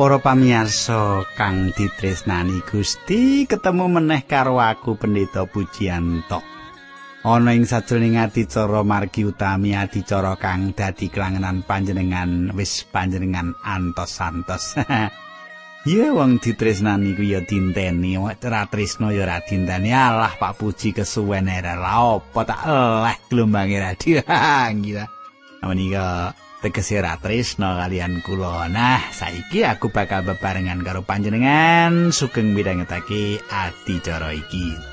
Para pamirsa kang ditresnani Gusti, ketemu meneh karo aku Pendeta Pujianto. Ana ing sajroning adicara margi utami adicara kang dadi kelangenan panjenengan wis panjenengan antos-antos. Ya wong ditresnani ku ya dinteni, ora tresno ya ora dinteni. Allah Pak Puji kesuwen era la apa tak eleh gelombange radio. Gila. Menika tegese ra tresno kalian kula. Nah, saiki aku bakal bebarengan karo panjenengan sugeng midhangetake adicara iki.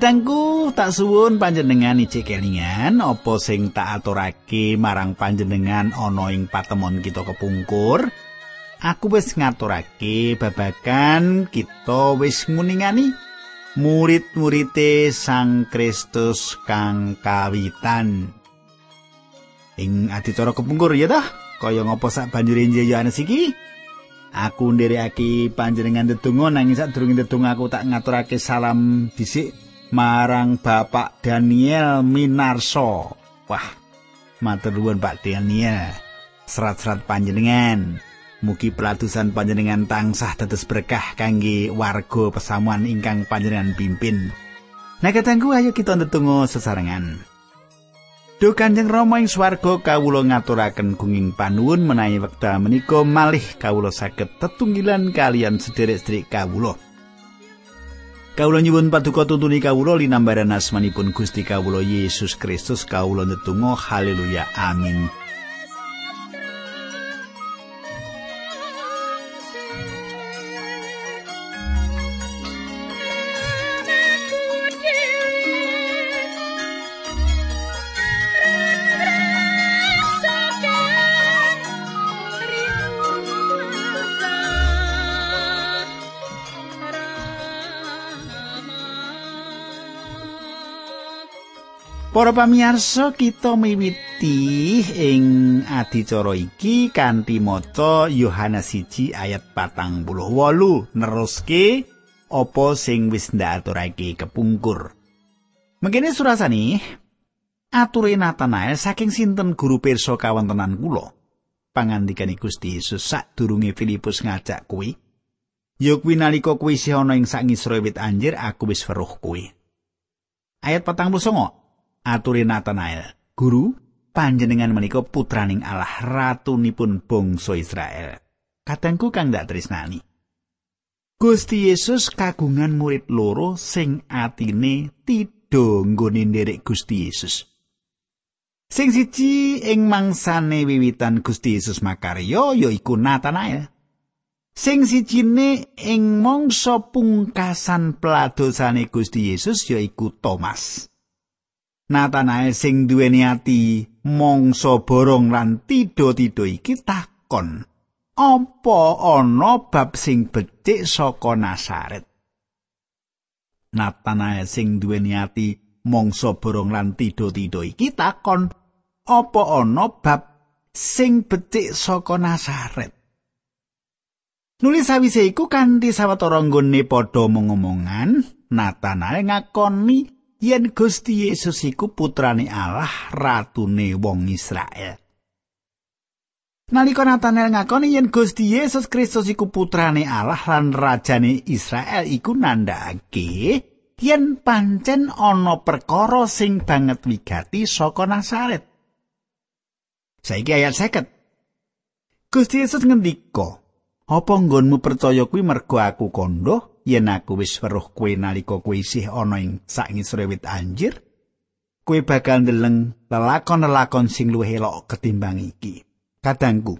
Kadangku tak suwun panjenengan ijik kelingan apa sing tak aturake marang panjenengan ana ing patemon kita kepungkur. Aku wis ngaturake babagan kita wis nguningani murid-murite Sang Kristus kang kawitan. Ing adicara kepungkur ya tah, kaya ngapa sak banjure Yohanes iki? Aku nderekake panjenengan ndedonga nanging sadurunge ndedonga aku tak ngaturake salam dhisik marang Bapak Daniel Minarso. Wah, matur nuwun Pak Daniel. Serat-serat panjenengan. Mugi pelatusan panjenengan tansah dados berkah kangge warga pesamuan ingkang panjenengan pimpin. Nah, katangku ayo kita ndedonga sesarengan. Duh Kanjeng Rama ing swarga kawula ngaturaken gunging panuwun menawi wekdal menika malih kawula saged tetunggilan kalian sederek-sederek kawula. Kawula nyuwun paduka tuntuni kawula linambaran asmanipun Gusti kawula Yesus Kristus. Kawula netunggal haleluya amin Para pamirsa kita miwiti ing adicara iki kanthi maca Yohanes 1 ayat 48 neruske apa sing wis ndaturake kepungkur. Mengkene surasane ature Natanael saking sinten guru pirsa kawontenan kula. Pangandikane Gusti Yesus sadurunge Filipus ngajak kuwi. Ya kuwi nalika kuwi isih ana ing sak ngisor wit anjir aku wis weruh kuwi. Ayat 49 aturi Natanael, "Guru, panjenengan menika putraning Allah, ratunipun bangsa Israel." Katengku kang dak tresnani. Gusti Yesus kagungan murid loro sing atine tidha nggone nderek Gusti Yesus. Sing siji ing mangsane wiwitan Gusti Yesus makarya yaiku Natanael. Sing sijine ing mangsa pungkasan peladosane Gusti Yesus yaiku Thomas. Natanael sing duweni ati mangsa borong lan tido-tido iki takon, "Apa ana bab sing becik saka Nasaret?" Natanael sing duweni ati mangsa borong lan tido-tido iki takon, "Apa ana bab sing becik saka Nasaret?" Nulis sawise iku kanthi sawetara nggone padha ngomongan, Natanael ngakoni yen Gusti Yesus iku putrane Allah, ratune wong Israel. Nalika Nathanael ngakoni yen Gusti Yesus Kristus iku putrane Allah lan rajane Israel iku nandhake yen pancen ana perkara sing banget wigati saka Nasaret. Saiki ayat 50. Gusti Yesus ngendika, "Apa nggonmu percaya kuwi mergo aku kandha?" Yen aku wis weruh kowe nalika kowe isih ana ing sangisore wit anjir kowe bakal ndeleng lelakon-lelakon sing luwih elok ketimbang iki. Kadangku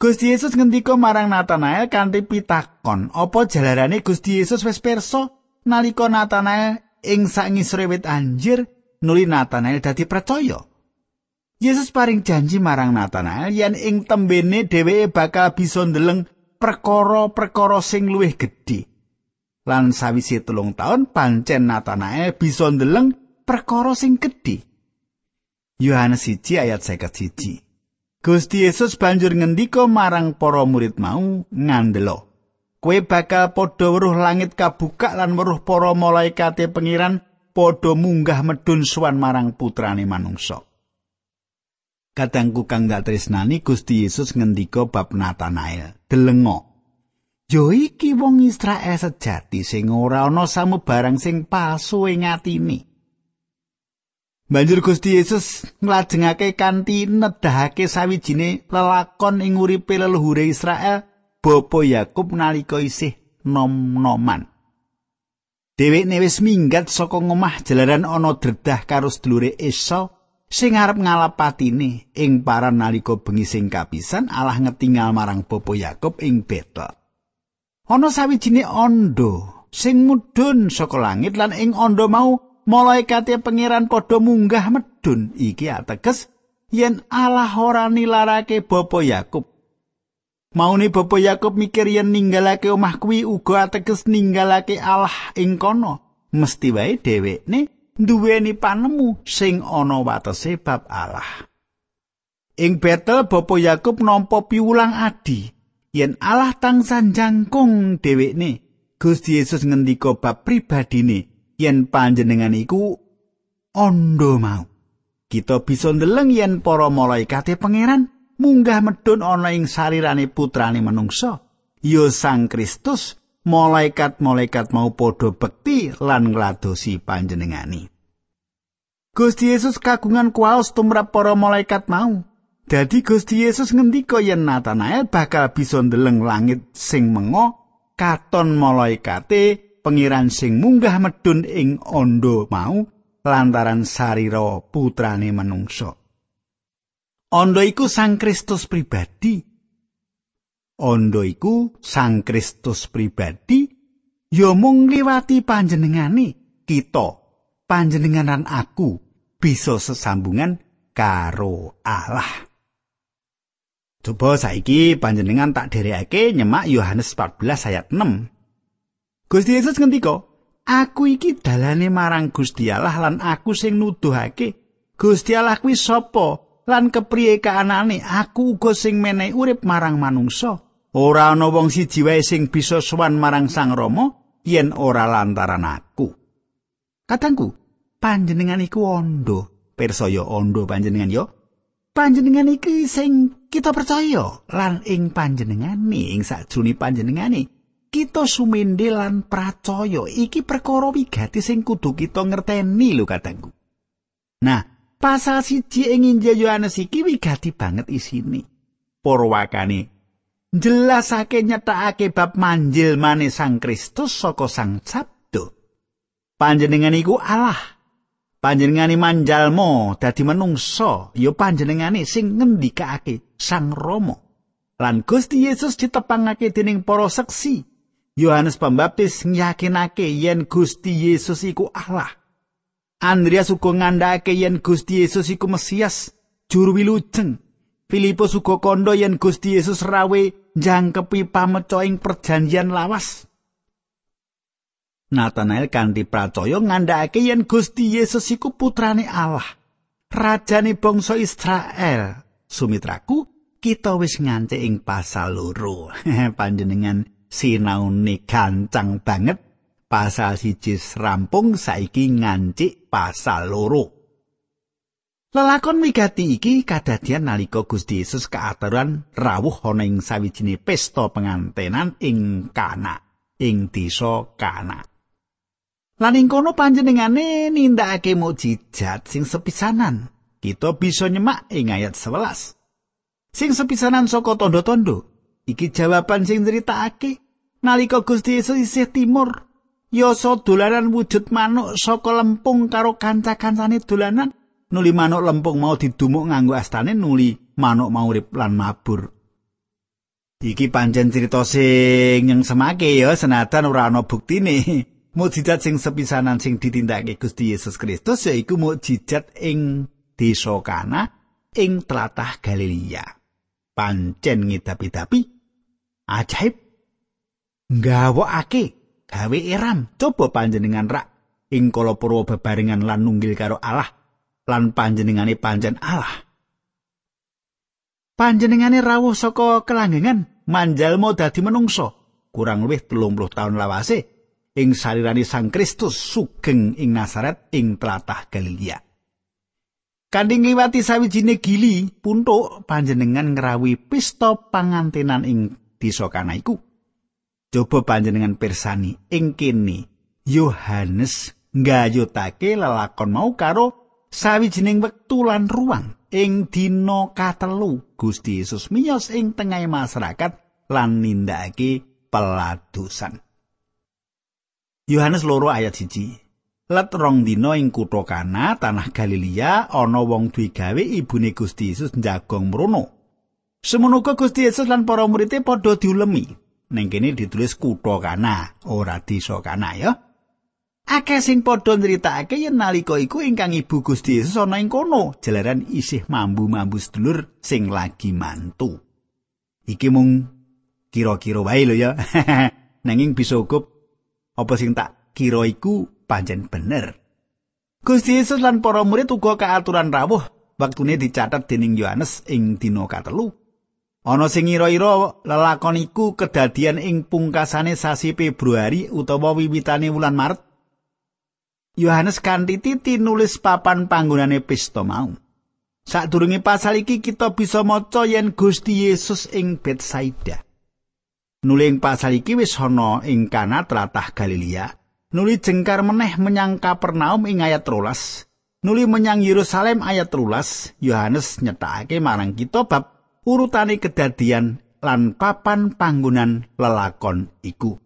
Gusti Yesus ngendika marang Natanael kanthi pitakon apa jalarane Gusti Yesus wis pirsa? Nalika Natanael ing sangisore wit anjir nuli Natanael dadi percaya. Yesus paring janji marang Natanael yen ing tembene dheweke bakal bisa ndeleng perkara-perkara sing luwih gedhe. Lan sawise telung taun pancen Natanael bisa ndeleng perkara sing gedhe. Yohanes 1 ayat 51. Gusti Yesus banjur ngendika marang para murid mau ngandelo. Kue bakal padha weruh langit kabuka lan weruh para malaikate pengiran padha munggah medun suwan marang putrane manungsa. Kadangku kang dak tresnani Gusti Yesus ngendika bab Natanael. Delengo. Yo iki wong Israel sejati sing ora ana samubarang sing palsu ing atine. Banjur Gusti Yesus nglajengake kanthi nedahake sawijine lelakon ing uripe leluhure Israel, Bapa Yakub nalika isih nom-noman. Dheweke wis minggat saka ngomah jalaran ana dredah karo sedulure Esau sing arep ngalapatine ing paran nalika bengi sing kapisan Allah ngetingal marang Bapa Yakub ing Betel. Ana sawijine ondo sing mudhun saka langit lan ing ondo mau malaikate pangeran padha munggah medun iki ateges yen Allah ora nilarake Bapa Yakub. Maune Bapa Yakub mikir yen ninggalake omah kuwi uga ateges ninggalake Allah ing kono. Mesti wae dhewekne duweni panemu sing ana watese bab Allah. Ing Betel Bapa Yakub nampa piwulang adi yen Allah tansah jangkung dhewekne. Gusti Yesus ngendika bab pribadine yen panjenengan iku ondo mau. Kita bisa ndeleng yen para malaikate pangeran munggah medun ana ing sarirane putrane manungsa. Ya Sang Kristus malaikat-malaikat mau padha bekti lan ngladosi panjenengani. Gusti Yesus kagungan kuwas tumrap para malaikat mau. Dadi Gusti Yesus ngendika yen Natanael bakal bisa ndeleng langit sing mengo katon malaikate pengiran sing munggah medun ing ondo mau lantaran sarira putrane manungsa. Ondo iku Sang Kristus pribadi. Ondo iku Sang Kristus pribadi ya mung liwati panjenengane kita panjenenganan aku bisa sesambungan karo Allah. Coba saiki panjenengan tak derekake nyemak Yohanes 14 ayat 6. Gusti Yesus ngendika, "Aku iki dalane marang Gusti Allah lan aku sing nuduhake. Gusti Allah kuwi sapa? Lan kepriye kaanane? Aku uga sing menehi urip marang manungsa." Ora ana wong siji wae sing bisa sowan marang Sang Rama yen ora lantaran aku. Katangku, panjenengan iku ondo. Persaya ondo panjenengan yo. Panjenengan iki sing kita percaya lan ing panjenengane ing sakjroning panjenengane kita sumende lan percaya iki perkara wigati sing kudu kita ngerteni lho katangku. Nah, pasal siji ing Injil Yohanes iki wigati banget isine. Para wakane jelasake nyetakake bab manjil mane Sang Kristus saka Sang Sabdo. Panjenengan iku Allah. Panjenengane manjalmo dadi menungsa, ya panjenengane sing ngendikake Sang Rama. Lan Gusti Yesus ditepangake dening para seksi. Yohanes Pembaptis nyakinake yen Gusti Yesus iku Allah. Andreas uga ngandhake yen Gusti Yesus iku Mesias, juru wilujeng. Filipus uga kandha yen Gusti Yesus rawe jangkepi pameca ing perjanjian lawas. Nathanael kanthi pracaya ngandhakake yen Gusti Yesus iku putrane Allah, rajane bangsa Israel. Sumitraku, kita wis ngance ing pasal loro. Panjenengan sinaune gancang banget. Pasal siji rampung saiki ngancik pasal loro. Lelakon wigati iki kadadian nalika Gusti Yesus kaaturan rawuh ana ing sawijine pesta pengantenan ing Kana, ing desa Kana. Lan ing kono panjenengane nindakake mukjizat sing sepisanan. Kita bisa nyemak ing ayat 11. Sing sepisanan saka tondo-tondo, iki jawaban sing critakake nalika Gusti Yesus isih timur. Yoso dolanan wujud manuk saka lempung karo kanca-kancane dolanan. nuli manuk lempung mau didumuk nganggo astane nuli manuk mau urip lan mabur. Iki pancen crita sing nyeng semake ya senajan ora ana buktine. Mukjizat sing sepisanan sing ditindakake Gusti Yesus Kristus yaiku mukjizat ing desa Kana ing tlatah Galilea. Pancen ngidapi-dapi ajaib nggawokake gawe eram coba panjenengan rak ing kala purwa bebarengan lan nunggil karo Allah lan panjenengane pancen Allah. Panjenengane rawuh saka kelanggengan manjalma dadi menungso kurang luwih 30 tahun lawase ing salirani Sang Kristus sugeng ing Nazaret ing tlatah Galilea. Kanthi ngliwati sawijine gili puntuk panjenengan ngrawi pesta pangantenan ing desa kana iku. Coba panjenengan pirsani ing kene Yohanes nggayutake lelakon mau karo sawijining wektu lan ruang ing dina katelu Gusti Yesus miyos ing tengahing masyarakat lan nindakake peladusan. Yohanes loro ayat siji. Let rong dina ing kutha Kana, tanah Galilea, ana wong duwe gawe ibune Gusti Yesus njagong mrono. Semono Gusti Yesus lan para murid padha diulemi. Ning kene ditulis kutha Kana, ora desa Kana ya. Akeh sing padha nyritakake yen nalika iku ingkang ibu Gusti Yesus ana ing kono, jalaran isih mambu-mambu sedulur sing lagi mantu. Iki mung kira-kira wae lho ya. Nanging bisa uga apa sing tak kira iku pancen bener. Gusti Yesus lan para murid uga kaaturan rawuh waktune dicatet dening Yohanes ing dina katelu. Ana sing ngira-ira lelakon iku kedadian ing pungkasane sasi Februari utawa wiwitane wulan Maret. Yohanes kanthi titi nulis papan panggonane pesta mau. Sadurunge pasal iki kita bisa maca yen Gusti Yesus ing Betsaida. Nuling pasal iki wis ana ing Kana tlatah Galilea. Nuli jengkar meneh menyang Kapernaum ing ayat 13. Nuli menyang Yerusalem ayat 13. Yohanes nyetakake marang kita bab urutane kedadian lan papan panggonan lelakon iku.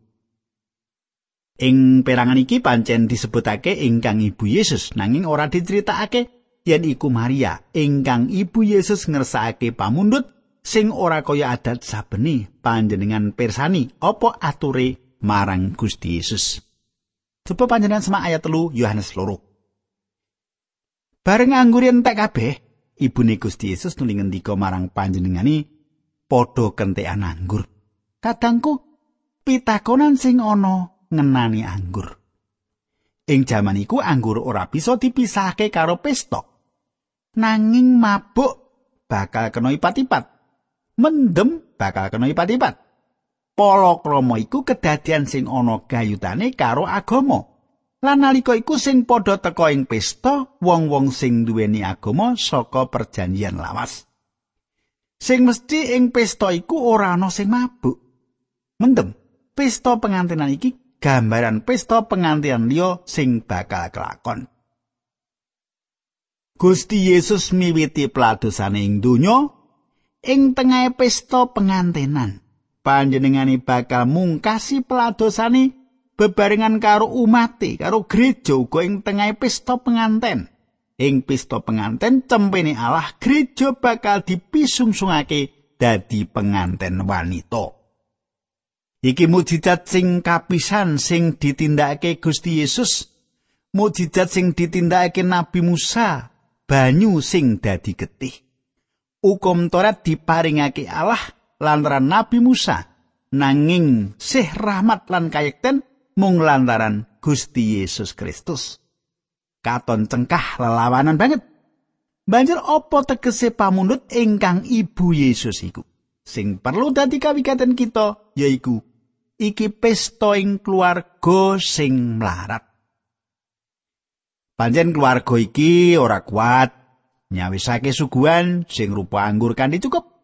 Ing perangan iki pancen disebutake ingkang Ibu Yesus nanging ora diceritakake yen iku Maria ingkang Ibu Yesus ngersakake pamundhut sing ora kaya adat sabeni panjenengan persani apa ature marang Gusti Yesus. Coba panjenengan semak ayat telu Yohanes loro. Bareng anggur entek kabeh, ibune Gusti Yesus nuli ngendika marang panjenengani padha kentekan anggur. Kadangku pitakonan sing ana ngenani anggur. Ing jaman iku anggur ora bisa dipisahke karo pesta. Nanging mabuk bakal kena ipat-ipat. Mendem bakal kena ipat-ipat. palakrama iku kedadian sing ana gayutane karo agama. Lan nalika iku sing padha teka ing pesta wong-wong sing duweni agama saka perjanjian lawas. Sing mesti ing pesta iku ora ana sing mabuk. Mendem, pesta pengantinan iki gambaran pesta pengantinan liya sing bakal kelakon. Gusti Yesus miwiti peladosane ing donya ing tengah pesta pengantinan. panjenengane bakal mungkasi peladosane bebarengan karo umate karo gereja uga ing tengah pesta penganten ing pesta penganten cempene Allah gereja bakal dipisungsungake dadi penganten wanita iki mujizat sing kapisan sing ditindakake Gusti Yesus mujizat sing ditindakake Nabi Musa banyu sing dadi getih hukum Taurat diparingake Allah lantaran Nabi Musa nanging sih rahmat lan kayekten mung lantaran Gusti Yesus Kristus. Katon cengkah lelawanan banget. Banjur opo tegese pamundut ingkang Ibu Yesus iku? Sing perlu dadi kawigaten kita yaiku iki pesta ing keluarga sing mlarat. Panjen keluarga iki ora kuat nyawisake suguhan sing rupa anggur kanthi cukup.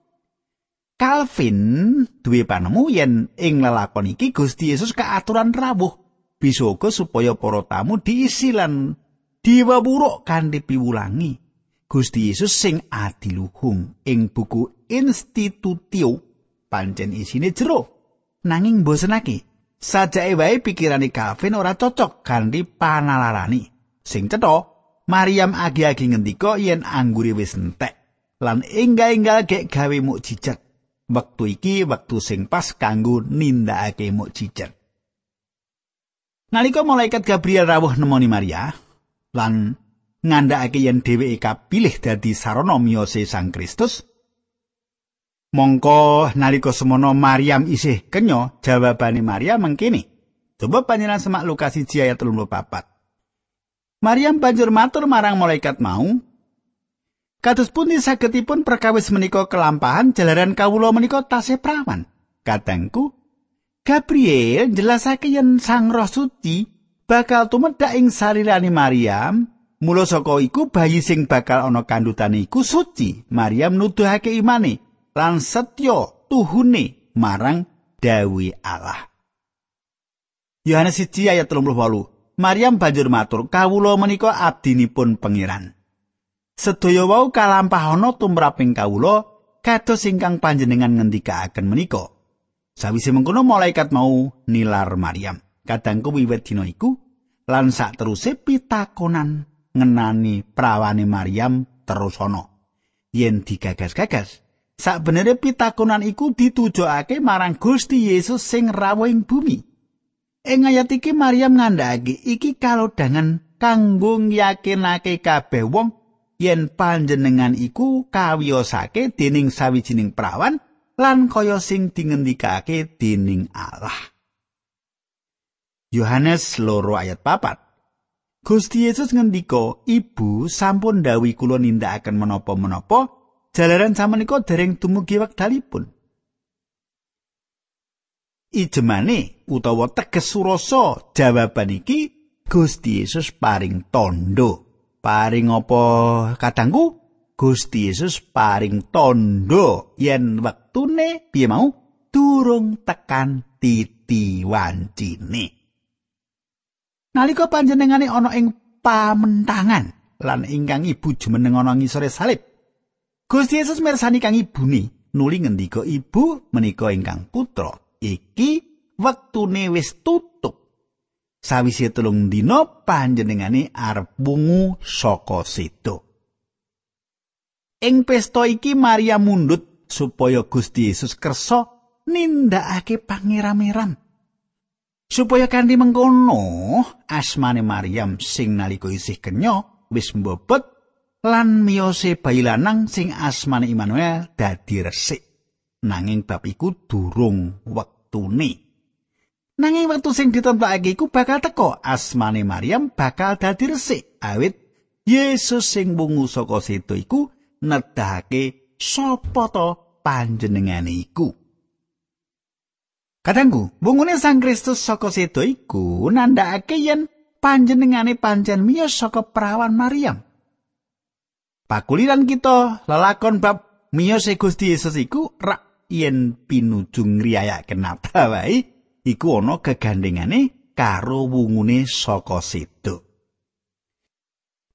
Calvin duwe panemu yen ing lelakon iki Gusti Yesus kaaturan rawuh bisa uga supaya para tamu diisi lan diwawuruk kanthi piwulangi. Gusti Yesus sing adiluhung ing buku Institutio pancen isine jero nanging bosenake. Sajake wae pikirane Calvin ora cocok kanthi panalarani. Sing cetha, Maryam agi-agi ngendika yen anggure wis entek lan enggal-enggal gek gawe mukjizat. wektu iki wektu sing pas kanggo nindakake mukjizat. Nalika malaikat Gabriel rawuh nemoni Maria lan ngandhakake yen dheweke kapilih dadi sarana miyose Sang Kristus Mongko nalika semono Maryam isih kenya, jawabane Maryam mengkini. Coba panjenengan semak Lukas 1 ayat 34. Maryam banjur matur marang malaikat mau, Kados pundi sagedipun perkawis menika kelampahan jalaran kawula menika tasih prawan. Katengku, Gabriel jelasake yen Sang Roh Suci bakal tumedhak ing sarirane Maryam, mula saka iku bayi sing bakal ana kandhutane iku suci. Maryam nuduhake imane lan setya tuhune marang dawi Allah. Yohanes 1 ayat 38. Maryam banjur matur, "Kawula menika abdinipun pangeran." Sedaya wau kalampahana tumraping kawula kados ingkang panjenengan ngendikaaken menika. Sawise mengkono malaikat mau nilar Maryam. Kadangku wiwit dina iku lan sak teruse pitakonan ngenani prawane Maryam terus ana. Yen digagas-gagas, sak benere pitakonan iku ditujokake marang Gusti Yesus sing rawuh ing bumi. Ing ayat iki Maryam ngandhakake iki kalodhangan kanggo yakinake kabeh wong yen panjenengan iku kawiyosake dening sawijining prawan lan kaya sing dingendikake dening Allah. Yohanes loro ayat papat. Gusti Yesus ngendika, "Ibu sampun dawi kula nindakaken menapa-menapa, jalaran samenika dereng dumugi wekdalipun." Ijemane utawa teges surasa jawaban iki Gusti Yesus paring tondo. paring apa kadangku? Gusti Yesus paring tondo yen wektune piye mau? Durung tekan titi wancine nalika panjenengane ana ing pamentangan lan ingkang ibu jumeneng ana ngisore salib Gusti Yesus mirsani kang ibune nuli ngendika ibu menika ingkang putra iki wektune wis tutup sawise telung dina panjenengane arep wungu saka sedo. Ing pesta iki Maria mundut supaya Gusti Yesus kersa nindakake pangeram-eram. Supaya kanthi mengkono asmane Maryam sing nalika isih kenya wis mbobot lan miyose bayi lanang sing asmane Immanuel dadi resik. Nanging bab iku durung wektune. Nanging wektu sing ditempakake iku bakal teko asmane Maryam bakal dadi resik awit Yesus sing wungu saka sedo iku nedhake sapa to panjenengane iku. Kadangku, wungune Sang Kristus saka sedo iku nandhakake yen panjenengane pancen miyos saka perawan Maryam. Pakuliran kita lelakon bab miyos Gusti Yesus iku rak yen pinuju ngriyayake nata wae iku ana gegandengane karo wungune saka sedo.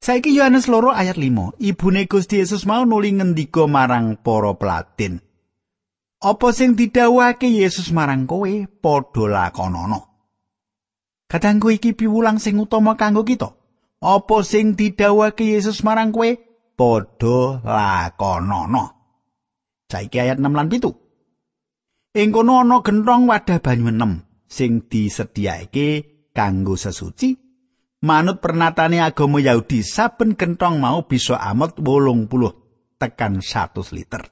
Saiki Yohanes loro ayat 5, ibune Gusti Yesus mau nuli ngendika marang para pelatin. Apa sing didhawuhake Yesus marang kowe padha lakonana. Kadangku iki piwulang sing utama kanggo kita. Apa sing didhawuhake Yesus marang kowe padha lakonana. Saiki ayat 6 lan 7. Ing kono ana genthong wadah banyu enem sing disediaake kanggo sesuci. Manut pernatane agama Yahudi, saben genthong mau bisa amot 80 tekan 100 liter.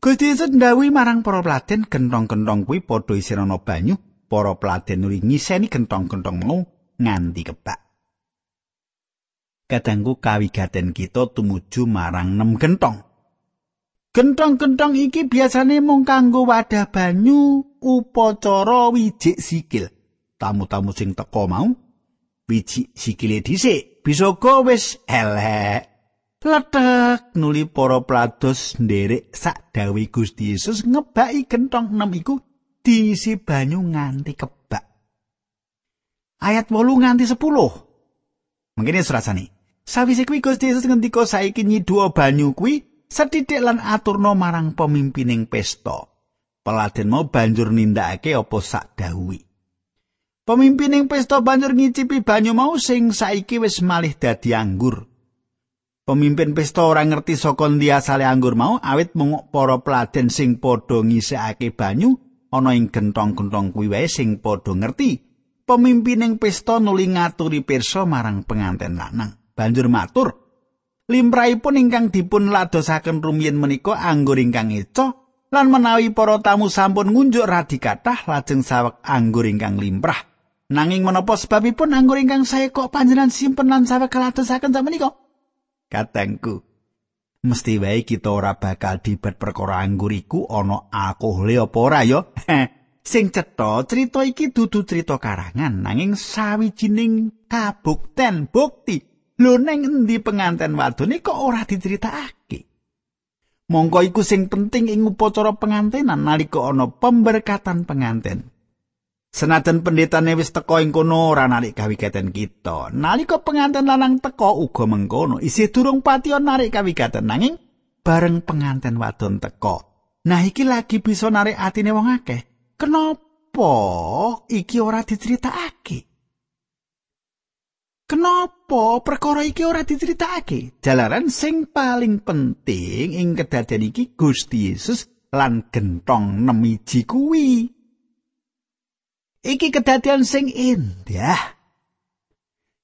Gusti Yesus ndawi marang para peladen genthong-genthong kuwi padha isine ana banyu. Para peladen nuli ngiseni genthong-genthong mau nganti kebak. Kadangku kawigaten kita tumuju marang 6 genthong. Gentong-gentong iki biasane mung kanggo wadah banyu upacara wijik sikil. Tamu-tamu sing teko mau wijik sikile dhisik bisa go wis elek. Letek nuli para plados nderek sak dawe Gusti Yesus ngebaki gentong nem iku diisi banyu nganti kebak. Ayat 8 nganti 10. Mungkin serasane. Sawise kuwi Gusti Yesus ngendika saiki nyiduo banyu kuwi setitik lan aturno marang pemimpining pesta. Peladen mau banjur nindakake apa sak dawuhi. Pemimpining pesta banjur ngicipi banyu mau sing saiki wis malih dadi anggur. Pemimpin pesta ora ngerti saka ndi asale anggur mau awit mung para peladen sing padha ngisekake banyu ana ing gentong-gentong kuwi wae sing padha ngerti. Pemimpining pesta nuli ngaturi pirsa marang penganten lanang. banjur matur limrahipun ingkang dipun ladosaken rumiyin menika anggur ingkang eco lan menawi para tamu sampun ngunjuk radi kathah lajeng sawek anggur ingkang limrah. Nanging menapa sebabipun anggur ingkang saya kok panjenengan simpen lan sawek ladosaken samenika katengku mesti wae kita ora bakal dibat perkara anggur iku ana alkohole apa ora ya? Sing cetha crita iki dudu crita karangan nanging sawijining kabukten bukti lho ning endi penganten wadone kok ora diceritakake. Mongko iku sing penting ing upacara pengantenan nalika ana pemberkatan penganten. Senajan pendetane wis teka ing kono ora narik kawigaten kita. Nalika penganten lanang teka uga mengkono, isih durung patiya narik kawigaten nanging bareng penganten wadon teka. Nah iki lagi bisa narik atine wong akeh. Kenapa iki ora diceritakake? Kenapa perkara iki ora diceritakake? Jalaran sing paling penting ing kedadian iki Gusti Yesus lan gentong nemiji kuwi. Iki kedadian sing indah.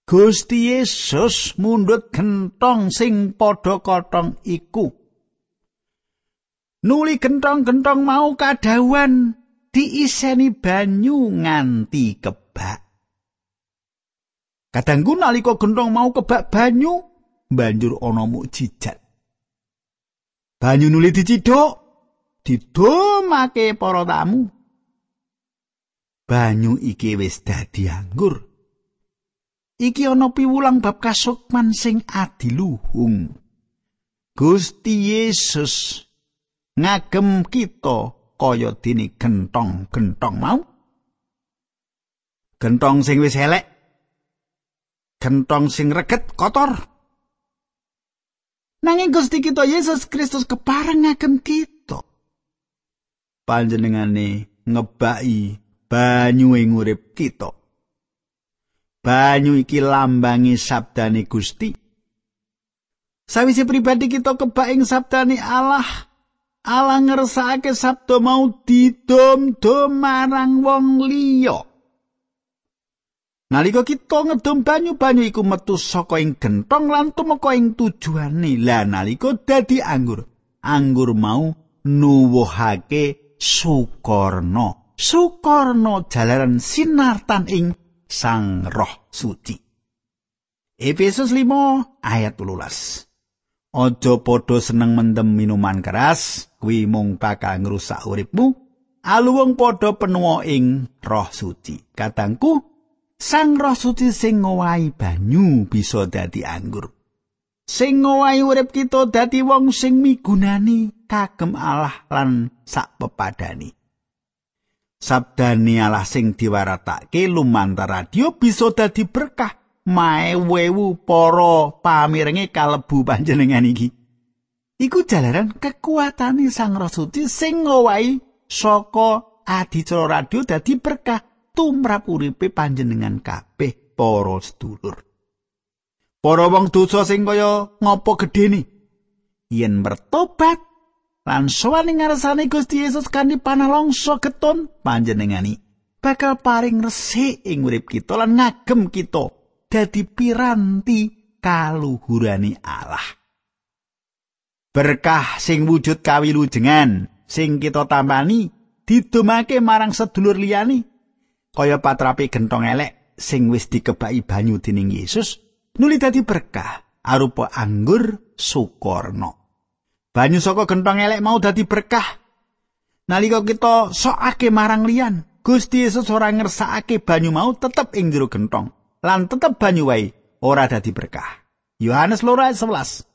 Gusti Yesus mundhut gentong sing padha kotong iku. Nuli gentong-gentong mau kadawan diiseni banyu nganti kebak. Kadangku nalika gendong mau kebak banyu, banjur ana mukjizat. Banyu nuli diciduk, didomake para tamu. Banyu iki wis dadi anggur. Iki ana piwulang bab kasukman sing adiluhung. Gusti Yesus ngagem kita kaya dene gentong-gentong mau. Gentong sing wis elek. Gentong sing reget kotor. Nanging Gusti kita Yesus Kristus kepareng ngagem kita. Panjenengane ngebaki banyu ing urip kita. Banyu iki lambangi sabdane Gusti. Sawise pribadi kita kebak ing sabdane Allah, Allah ngersakake sabda mau didom-dom marang wong liya. Nalika kita ngedom banyu-banyu iku metu saka ing gentong lan tumeka ing tujuane. Lah nalika dadi anggur, anggur mau nuwuhake sukarna. Sukarna jalaran sinartan ing Sang Roh Suci. Efesus 5 ayat 12. Aja padha seneng mendem minuman keras, kuwi mung bakal ngrusak uripmu. Aluwung padha penuwa ing Roh Suci. Katangku, Sang Roh Suci sing ngowahi banyu bisa dadi anggur. Sing ngowahi urip kita dadi wong sing migunani kagem Allah lan sak pepadani. Sabdane Allah sing diwaratake lumantar radio bisa dadi berkah mae wewu para pamirenge kalebu panjenengan iki. Iku jalaran kekuatane Sang Roh Suci sing ngowahi saka adicara radio dadi berkah tumrap uripe panjenengan kabeh para sedulur. Para wong dosa sing kaya ngopo gedene yen bertobat lan sowan ngarsane Gusti Yesus kanthi panalongso getun panjenengani bakal paring resik ing urip kita lan ngagem kita dadi piranti kaluhurani Allah. Berkah sing wujud kawilujengan sing kita tampani didumake marang sedulur liyani kaya patrape gentong elek sing wis dikebaki banyu dening Yesus nuli dadi berkah arupa anggur sukorno. Banyu saka gentong elek mau dadi berkah. Nalika kita sokake marang liyan, Gusti Yesus ora ngersakake banyu mau tetep ing jero gentong. lan tetep banyu wae ora dadi berkah. Yohanes 2:11.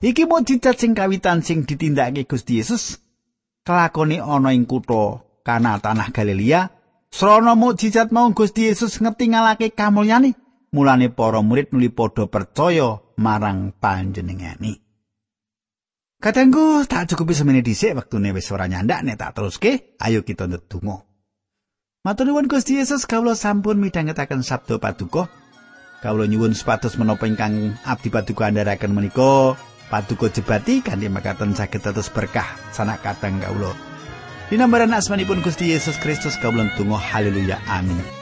Iki mujizat sing kawitan sing ditindakake Gusti Yesus kelakone ana ing kutha Kana tanah Galilea. Srana mujizat mau Gusti Yesus ngetingalake kamulyane, mulane para murid nuli padha percaya marang panjenengane. Katengku tak cukupi semene dhisik wektune wis ora nyandak nek tak teruske, ayo kita ndedonga. Matur nuwun Gusti Yesus kawula sampun midhangetaken sabda paduka. Kawula nyuwun supados menapa ingkang abdi paduka andharaken menika paduka jebati kanthi makaten saged terus berkah sanak kateng kawula. Dinambaran asmanipun Gusti Yesus Kristus kawula tunggu haleluya amin.